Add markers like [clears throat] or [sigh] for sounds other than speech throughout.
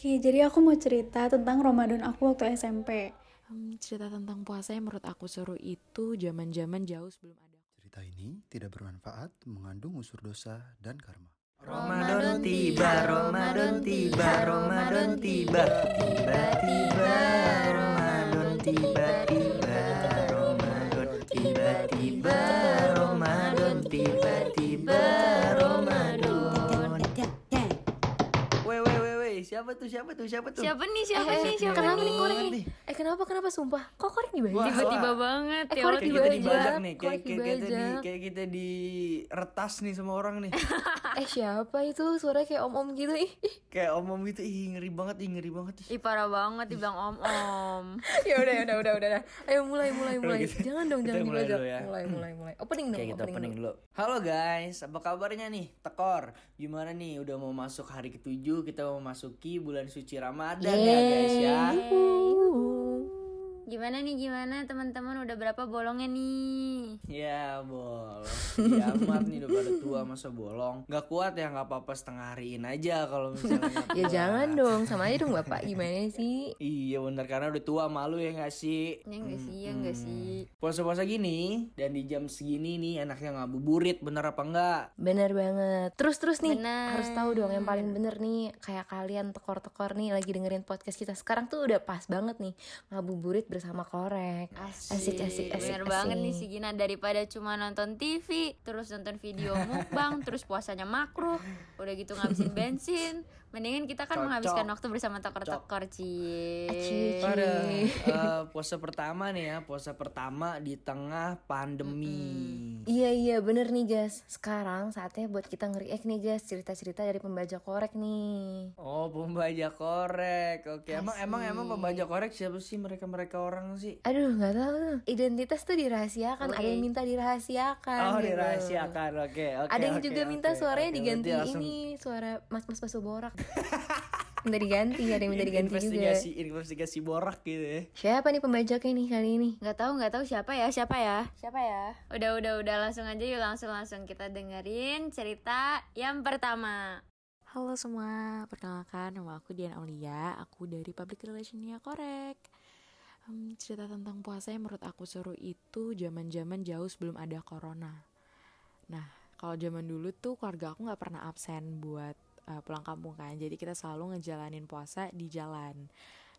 Oke, jadi aku mau cerita tentang Ramadan aku waktu SMP. Hmm, cerita tentang puasa yang menurut aku seru itu zaman-zaman jauh sebelum ada. Cerita ini tidak bermanfaat, mengandung unsur dosa dan karma. Ramadan tiba, Ramadan tiba, Ramadan tiba, tiba-tiba Ramadan tiba-tiba, Ramadan tiba-tiba, Ramadan tiba-tiba, weh, siapa tuh, siapa tuh, siapa tuh? Siapa nih? Siapa Eh, nih? eh, Siapa kenapa nih? nih korek nih? Eh kenapa kenapa sumpah? Kok korek? Wah, Tiba-tiba banget Eh, ya korek kita dibajak nih, kayak, kita di, kayak kita di retas nih sama orang nih. [laughs] Eh siapa itu? Suaranya kayak om-om gitu ih. Kayak om-om gitu, ih ngeri banget, ih ngeri banget. Ih. Ih parah banget dibilang om-om. [laughs] ya udah ya udah udah udah. Ayo mulai mulai mulai. gitu. Jangan dong jangan mulai dibajak. dulu ya. Mulai mulai mulai. Opening dong Kayak kita opening, dulu. Halo guys, apa kabarnya nih? Tekor, gimana nih? Udah mau masuk hari ketujuh, kita mau masuki bulan suci Ramadan ya guys ya. Gimana nih gimana teman-teman udah berapa bolongnya nih? Ya bolong. Ya amat nih udah pada tua masa bolong. Gak kuat ya nggak apa-apa setengah hariin aja kalau misalnya. nggak [laughs] Ya jangan dong, sama aja dong Bapak. Gimana sih? Iya bener karena udah tua malu ya gak sih? Ya enggak sih, ya enggak sih. Puasa-puasa gini dan di jam segini nih enaknya ngabuburit bener apa enggak? Bener banget. Terus terus nih Bener. harus tahu dong yang paling bener nih kayak kalian tekor-tekor nih lagi dengerin podcast kita sekarang tuh udah pas banget nih ngabuburit bersama korek. Asik, asik, asik, Bener asik. banget nih si Gina daripada cuma nonton TV, terus nonton video [laughs] mukbang, terus puasanya makruh, udah gitu ngabisin bensin. Mendingan kita kan Cocok. menghabiskan waktu bersama tokor-tokor, Cie. Cie. Pada eh, puasa pertama nih ya, puasa pertama di tengah pandemi. Iya iya bener nih guys. Sekarang saatnya buat kita nge-react nih guys cerita-cerita dari pembaca korek nih. Oh, pembajak korek. Oke, emang Asik. emang emang pembajak korek siapa sih mereka-mereka orang sih? Aduh nggak tahu tuh. Identitas tuh dirahasiakan. Ada yang minta dirahasiakan. Oh, gitu. dirahasiakan. Oke, oke. Ada yang oke, juga minta oke, suaranya oke. diganti ini suara mas-mas bakso borak. [laughs] minta diganti, ada yang minta diganti juga. investigasi investigasi borak gitu ya. Siapa nih pembajaknya nih kali ini? Nggak tahu nggak tahu siapa ya siapa ya siapa ya udah udah udah langsung aja yuk langsung langsung kita dengerin cerita yang pertama Halo semua, perkenalkan nama aku Dian Aulia, aku dari Public Relationnya Korek. Hmm, cerita tentang puasa yang menurut aku seru itu zaman-zaman jauh sebelum ada corona. Nah, kalau zaman dulu tuh keluarga aku nggak pernah absen buat uh, pulang kampung kan, jadi kita selalu ngejalanin puasa di jalan.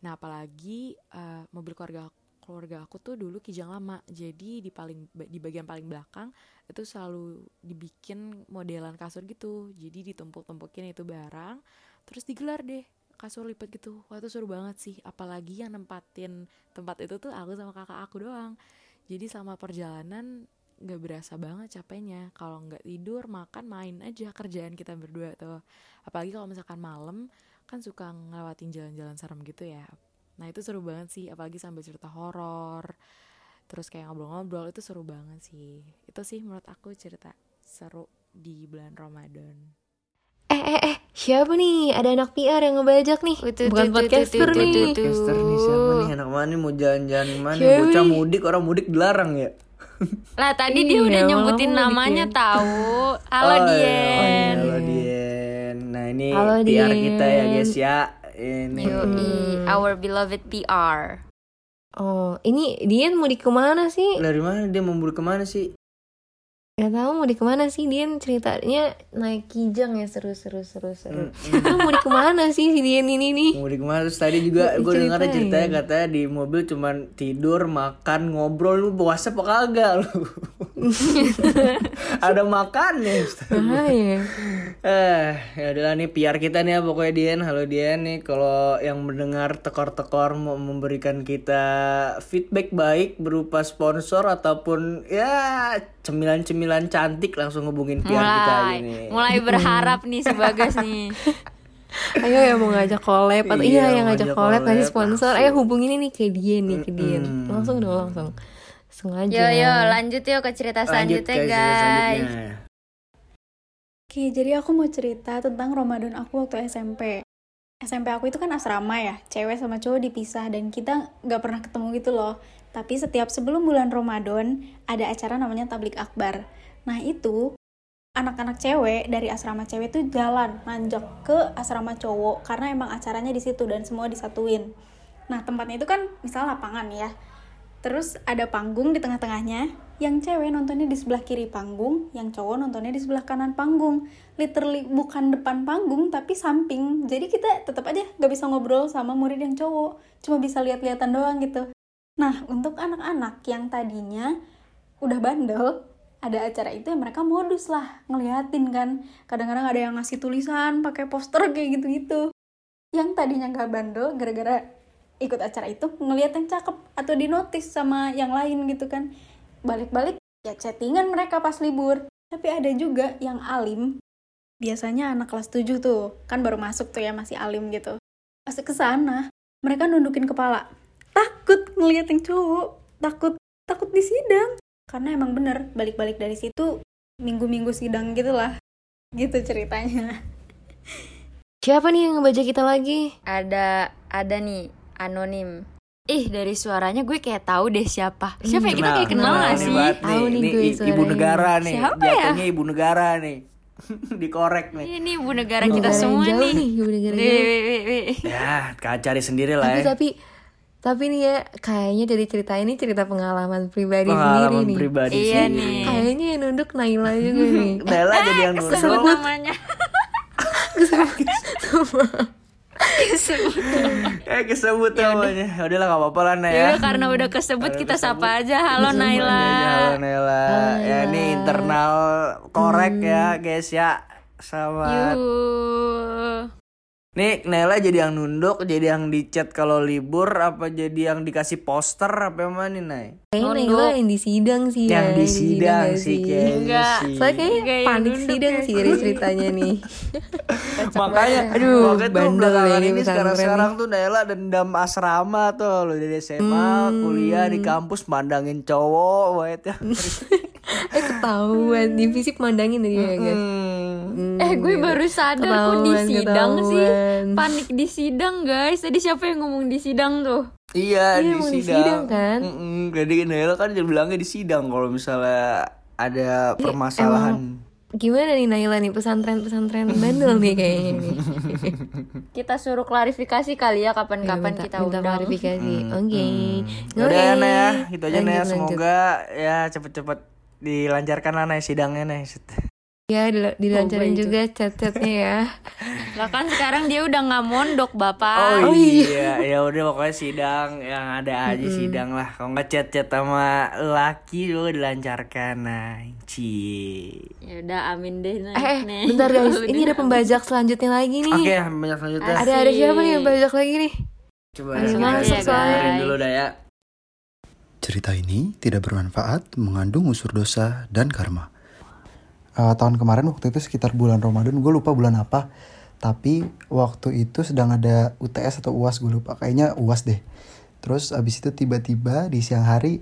Nah, apalagi uh, mobil keluarga keluarga aku tuh dulu kijang lama, jadi di paling di bagian paling belakang itu selalu dibikin modelan kasur gitu. Jadi ditumpuk-tumpukin itu barang terus digelar deh kasur lipat gitu. Wah itu seru banget sih. Apalagi yang nempatin tempat itu tuh aku sama kakak aku doang. Jadi selama perjalanan nggak berasa banget capeknya. Kalau nggak tidur makan main aja kerjaan kita berdua tuh. Apalagi kalau misalkan malam kan suka ngelewatin jalan-jalan serem gitu ya. Nah itu seru banget sih apalagi sambil cerita horor terus kayak ngobrol-ngobrol itu seru banget sih. Itu sih menurut aku cerita seru di bulan Ramadan. Eh eh eh siapa nih? Ada anak PR yang ngebajak nih. Bukan podcaster nih. tuh, tuh. Caster nih siapa nih? Anak mana nih? Mau jalan-jalan Siapa bocah mudik orang mudik dilarang ya lah tadi dia Iya, udah malah nyebutin mau namanya bikin. tahu. Halo Oh, iya. Dien halo Dien nah ini Halo, PR Dien. kita ya guys ya. Ini. Yoi, our beloved PR oh ini dia mau di ke mana sih? Dari mana? Dia mau buru ke mana sih Gak tahu mau di ke mana sih Dian ceritanya naik kijang ya seru seru seru seru. Lu [laughs] mau di ke mana sih si Dian ini nih? mau mudik ke mana terus tadi juga gue dengar ceritanya katanya di mobil cuman tidur makan ngobrol lu puasa apa kagak lu [laughs] ada makan nih Bahaya. Eh, ya udahlah nih PR kita nih ya pokoknya Dian. Halo Dian nih kalau yang mendengar tekor-tekor mau memberikan kita feedback baik berupa sponsor ataupun ya cemilan-cemilan cantik langsung hubungin PR kita aja mulai [laughs] berharap nih si Bagas nih Ayo yang mau ngajak collab atau Iya, iya, yang ngajak collab ngasih collab, sponsor. Ayo hubungin ini ke Dian nih ke Dian. Mm-mm. Langsung dong langsung. Sengaja. yo yo lanjut yuk ke cerita Lanjut selanjutnya guys, guys selanjutnya. Oke, jadi aku mau cerita tentang Ramadan aku waktu SMP. SMP aku itu kan asrama ya, cewek sama cowok dipisah dan kita nggak pernah ketemu gitu loh. Tapi setiap sebelum bulan Ramadan ada acara namanya tablik akbar. Nah itu anak-anak cewek dari asrama cewek tuh jalan nanjak ke asrama cowok karena emang acaranya di situ dan semua disatuin. Nah tempatnya itu kan misal lapangan ya. Terus ada panggung di tengah-tengahnya. Yang cewek nontonnya di sebelah kiri panggung, yang cowok nontonnya di sebelah kanan panggung. Literally bukan depan panggung tapi samping. Jadi kita tetap aja gak bisa ngobrol sama murid yang cowok. Cuma bisa lihat-lihatan doang gitu. Nah untuk anak-anak yang tadinya udah bandel, ada acara itu ya mereka modus lah ngeliatin kan. Kadang-kadang ada yang ngasih tulisan pakai poster [laughs] kayak gitu-gitu. Yang tadinya gak bandel gara-gara ikut acara itu ngeliat yang cakep atau dinotis sama yang lain gitu kan. Balik-balik ya chattingan mereka pas libur. Tapi ada juga yang alim. Biasanya anak kelas 7 tuh kan baru masuk tuh ya masih alim gitu. Pas ke sana mereka nundukin kepala. Takut ngeliat yang cowok takut takut di sidang karena emang bener balik-balik dari situ minggu-minggu sidang gitu lah gitu ceritanya [laughs] Siapa nih yang ngebaca kita lagi? Ada ada nih anonim. Ih dari suaranya gue kayak tahu deh siapa. Siapa ya kita kayak kenal kenal gak nih, sih? Tahu nih Ini gue i- ibu suaranya. negara nih. Siapa ya? Jatuhnya ibu negara nih. [laughs] Dikorek nih. Ini ibu negara kita Negara semua jauh nih. nih, ibu negara jauh. Ya, kalian cari sendiri lah Tapi ya. tapi tapi nih ya kayaknya dari cerita ini cerita pengalaman pribadi Pengalaman sendiri nih. pribadi Iya sendiri. nih. Kayaknya yang nunduk Naila juga nih. [laughs] Nela jadi yang Sebut nunduk. namanya. Kesebut. Eh kesebut namanya. Ya udahlah gak apa-apa lah Nela. Ya udah, karena udah kesebut kita sapa aja. Halo Naila. Halo Nela. Ya ini internal korek ya guys ya. Sama Yuh. Nih Nela jadi yang nunduk, jadi yang dicat kalau libur, apa jadi yang dikasih poster apa yang mana nih Nay? Kayaknya Nunduk. Naila yang di sidang sih ya. Yang di sidang gak sih kayaknya Enggak. sih. Soalnya kayaknya Enggak, yang panik nunduk sidang ya. sih dari ceritanya nih. [laughs] makanya Aduh, makanya tuh bandel belakangan ya ini ini sekarang pesantren sekarang tuh Nela dendam asrama tuh lo dari SMA kuliah di kampus mandangin cowok wait ya [laughs] eh ketahuan divisi mandangin tadi ya guys. Hmm. Eh gue baru sadar kok di Ketahuan, sidang sih ketahuan. Panik di sidang guys Tadi siapa yang ngomong di sidang tuh? iya, Iya, di emang di sidang, sidang kan? Mm-mm. jadi Nela kan dia bilangnya di sidang kalau misalnya ada permasalahan Gimana nih Naila nih pesantren-pesantren bandel nih kayaknya nih. [laughs] Kita suruh klarifikasi kali ya Ya, kapan-kapan minta, kita minta undang klarifikasi. Oke. Ya udah ya Nay ya gitu aja Nay ya. Lanjut, lanjut. semoga ya cepet-cepet dilancarkan lah Nay sidangnya Nay Ya dil- dilancarin itu. juga chat-chatnya ya. [laughs] Lah kan sekarang dia udah nggak mondok bapak Oh, iya, ya udah pokoknya sidang yang ada aja sidang lah. Kalau nggak chat-chat sama laki juga dilancarkan, nah, ci. Ya udah amin deh Nay. Eh, eh Nih. bentar guys, ini ada pembajak selanjutnya lagi nih. Oke, banyak selanjutnya. Ada ada siapa nih yang bajak lagi nih? Coba Ayo kita masuk ya, dulu dah ya. Cerita ini tidak bermanfaat, mengandung unsur dosa dan karma. Eh, tahun kemarin waktu itu sekitar bulan Ramadan, gue lupa bulan apa. Tapi waktu itu sedang ada UTS atau UAS gue lupa, kayaknya UAS deh. Terus abis itu tiba-tiba di siang hari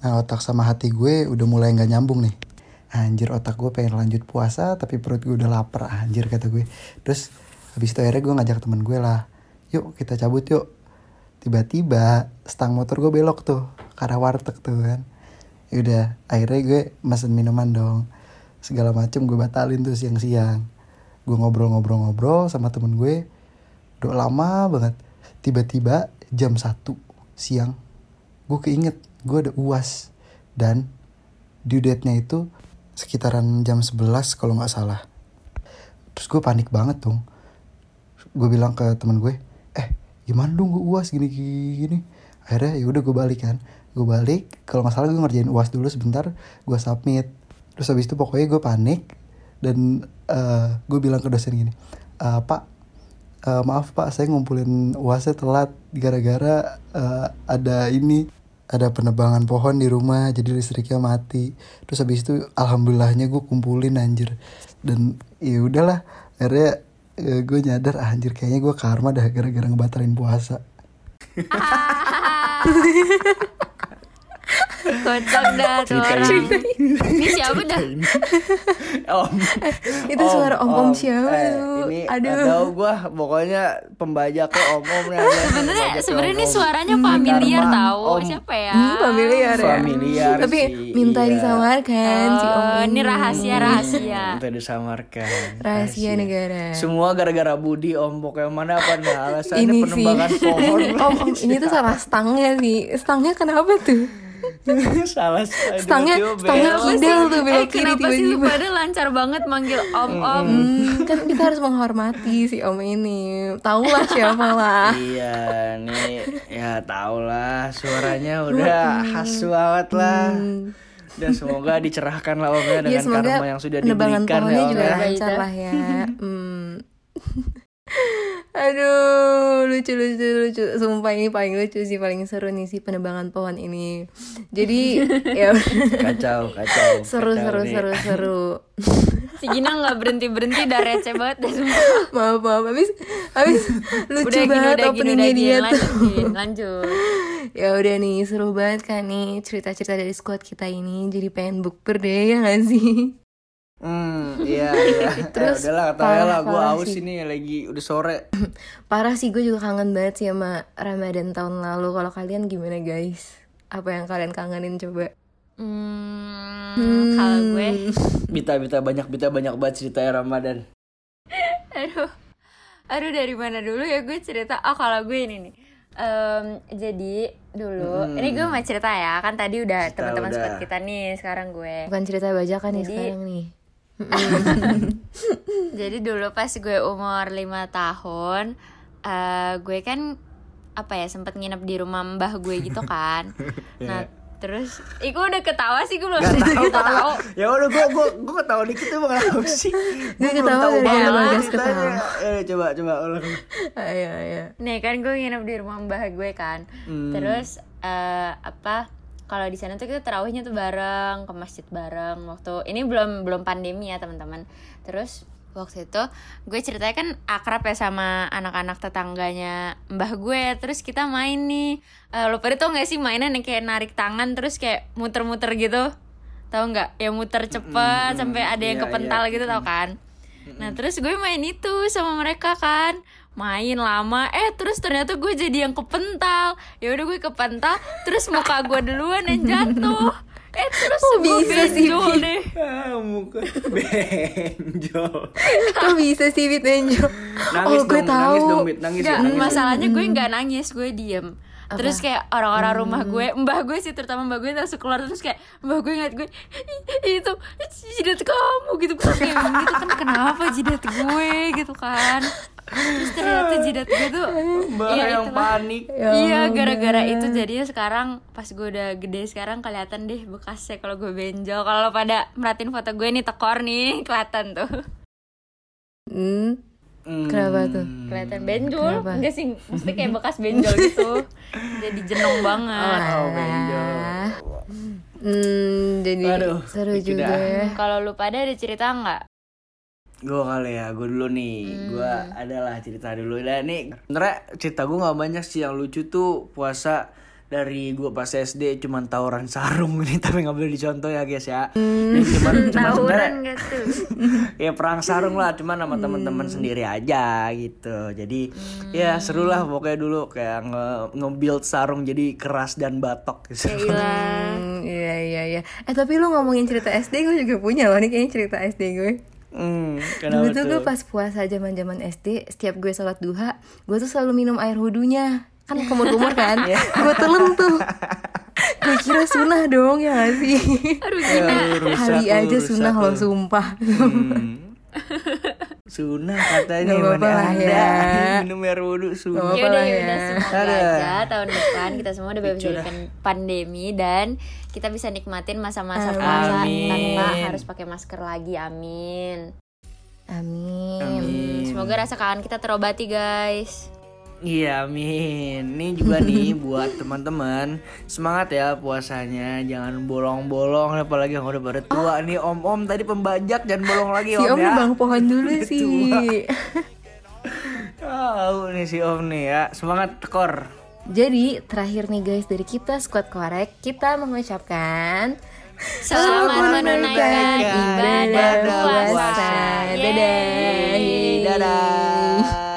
eh, otak sama hati gue udah mulai nggak nyambung nih. Anjir otak gue pengen lanjut puasa tapi perut gue udah lapar anjir kata gue. Terus habis itu akhirnya gue ngajak temen gue lah. Yuk kita cabut yuk tiba-tiba stang motor gue belok tuh arah warteg tuh kan Yaudah akhirnya gue mesen minuman dong segala macem gue batalin tuh siang-siang. Gue ngobrol-ngobrol-ngobrol sama temen gue udah lama banget. Tiba-tiba jam 1 siang gue keinget gue ada uas. Dan due date-nya itu sekitaran jam 11 kalau nggak salah. Terus gue panik banget dong. Gue bilang ke temen gue eh gimana dong gue uas gini, gini. akhirnya ya udah gue balik kan. Gue balik kalau nggak salah gue ngerjain uas dulu sebentar gue submit terus habis itu pokoknya gue panik dan eh, gue bilang ke dosen gini "Eh, pak eh, maaf pak saya ngumpulin uasnya telat gara-gara eh, ada ini ada penebangan pohon di rumah jadi listriknya mati. Terus habis itu alhamdulillahnya gue kumpulin anjir. Dan ya udahlah akhirnya gue nyadar ah, anjir kayaknya gue karma dah gara-gara ngebatalin puasa [laughs] Kocak dah tuh orang. ini. Ini siapa dah? Om. Itu suara om-om siapa Eh, tuh? Ini Aduh. Aduh. tahu gua pokoknya pembajaknya om-om nih. ada nih, Sebenarnya sebenarnya ini suaranya familiar Karma, tahu. om. Siapa ya? Hmm, familiar ya. Familiar Tapi sih, minta iya. disamarkan si om Oh, ini rahasia rahasia. [laughs] Minta disamarkan. Rahasia negara. Semua gara-gara Budi om pokoknya mana apa nah alasannya Ini sih. penembakan pohon. [laughs] om, om, ini tuh salah stangnya sih. Stangnya kenapa tuh? [laughs] salah Stangnya, tiba-tiba stangnya kidal tuh Eh belok kiri kenapa sih lu tiba-tiba. pada lancar banget manggil om-om? Hmm, kan kita harus menghormati si om ini. Tahu lah siapa lah. [laughs] Iya nih ya tau lah suaranya udah khas banget lah. Dan semoga dicerahkan lah omnya Ya dengan semoga karma yang sudah diberikan ya pohonnya om juga ya. lancar lah ya. Hmm. [laughs] Aduh, lucu lucu lucu. Sumpah ini paling lucu sih, paling seru nih sih penebangan pohon ini. Jadi [laughs] ya Kacau kacau. seru kacau seru nih. seru seru. [laughs] Si Gina nggak berhenti berhenti dah receh banget dah sumpah. Maaf maaf, habis habis [laughs] lucu Udah banget udah gini udah openingnya gini dia tuh. lanjutin lanjut. Ya udah nih seru banget kan nih cerita-cerita dari squad kita ini. Jadi pengen bukber deh ya gak sih? Hmm, iya iya. [laughs] Terus eh, udahlah kata parah, lah gue parah aus sih. ini lagi udah sore. [clears throat] Parah sih gue juga kangen banget sih sama Ramadan tahun lalu. Kalau kalian gimana guys? Apa yang kalian kangenin coba? Hmm, kalau gue [laughs] Bita bita banyak bita banyak banget cerita Ramadan. [laughs] aduh aduh dari mana dulu ya gue cerita oh kalau gue ini nih Em, jadi dulu ini gue mau cerita ya kan tadi udah teman-teman squad kita nih sekarang gue Bukan cerita bajakan nih Jadi- sekarang nih. [laughs] jadi dulu pas gue umur lima tahun eh gue kan apa ya sempet nginep di rumah mbah gue gitu kan [laughs] nah terus Ih, gue udah ketawa sih gue belum Gak tahu Ya udah gue gue gue ketawa dikit tuh kenapa [laughs] sih? Gue ketawa dari awal, ketawa. Eh coba coba ulang. Ayo ayo. Nih kan gue nginep di rumah mbah gue kan Hmm. Terus eh, apa kalau di sana tuh kita terawihnya tuh bareng ke masjid bareng. Waktu ini belum belum pandemi ya teman-teman. Terus waktu itu gue ceritanya kan akrab ya sama anak-anak tetangganya mbah gue. Terus kita main nih. Eh, lo pada tau gak sih mainan yang kayak narik tangan terus kayak muter-muter gitu? Tahu nggak? Yang muter cepet sampai ada yang iya, kepental iya. gitu tau kan? Nah terus gue main itu sama mereka kan Main lama Eh terus ternyata gue jadi yang kepental ya udah gue kepental Terus muka gue duluan yang jatuh Eh terus Kok gue bisa sih, benjol Bi? deh Ah, muka benjol. Kok bisa sih Fit Benjo? Nangis oh, gue dong, tahu. nangis dong. Nangis ya, masalahnya gue nggak nangis gue diem Terus kayak orang-orang rumah gue, mbah gue sih terutama mbah gue langsung keluar terus kayak mbah gue ngeliat gue "Ih, itu jidat kamu gitu terus kayak gitu kan kenapa jidat gue gitu kan terus ternyata jidat gue tuh [laughs] Mbak iya, yang itulah. panik. Iya gara-gara itu jadinya sekarang pas gue udah gede sekarang kelihatan deh bekasnya kalau gue benjol kalau pada merhatiin foto gue nih tekor nih [laughs] kelihatan tuh Hmm, Hmm. Kenapa tuh? kelihatan benjol Kenapa? enggak sih mesti kayak bekas benjol gitu jadi jenong banget Oh, benjol. Hmm, jadi Aduh, seru juga ya. kalau lu pada ada cerita nggak Gue kali ya, gue dulu nih. Gue adalah cerita dulu. Dan nih, sebenernya cerita gue gak banyak sih. Yang lucu tuh puasa dari gue pas SD cuman tawuran sarung nih [laughs] tapi nggak boleh dicontoh ya guys ya. Ini cuman cuman nggak tuh? [laughs] Ya perang sarung lah cuman sama teman-teman sendiri aja gitu. Jadi ya seru lah pokoknya dulu kayak nge nge-build sarung jadi keras dan batok gitu. Ya Hmm, iya iya iya. Eh tapi lu ngomongin cerita SD gue juga punya loh nih kayaknya cerita SD gue. Hmm, Dulu tuh gue pas puasa zaman zaman SD, setiap gue sholat duha, gue tuh selalu minum air wudhunya. Kan kumur-kumur kan, [laughs] gue telan tuh. gue kira sunnah dong ya gak sih? aduh Kali aja lu. loh sumpah. Hmm. [laughs] Sunah katanya Gak apa-apa mana lah ada ya. [laughs] minum air wudhu sunah. Gak ya lah ya. semoga aja tahun depan kita semua udah bebas dari pan- pandemi dan kita bisa nikmatin masa-masa puasa tanpa harus pakai masker lagi. Amin. Amin. Amin. semoga rasa kangen kita terobati guys Iya amin Ini juga nih [laughs] buat teman-teman. Semangat ya puasanya. Jangan bolong-bolong Apalagi yang udah pada tua Nih. Om-om tadi pembajak Jangan bolong lagi Si om, Om ya. nebang pohon dulu [laughs] sih. [laughs] Tahu nih si om nih ya. Semangat tekor. Jadi terakhir nih guys dari kita Squad Korek Kita mengucapkan Selamat menunaikan ibadah puasa. Dadah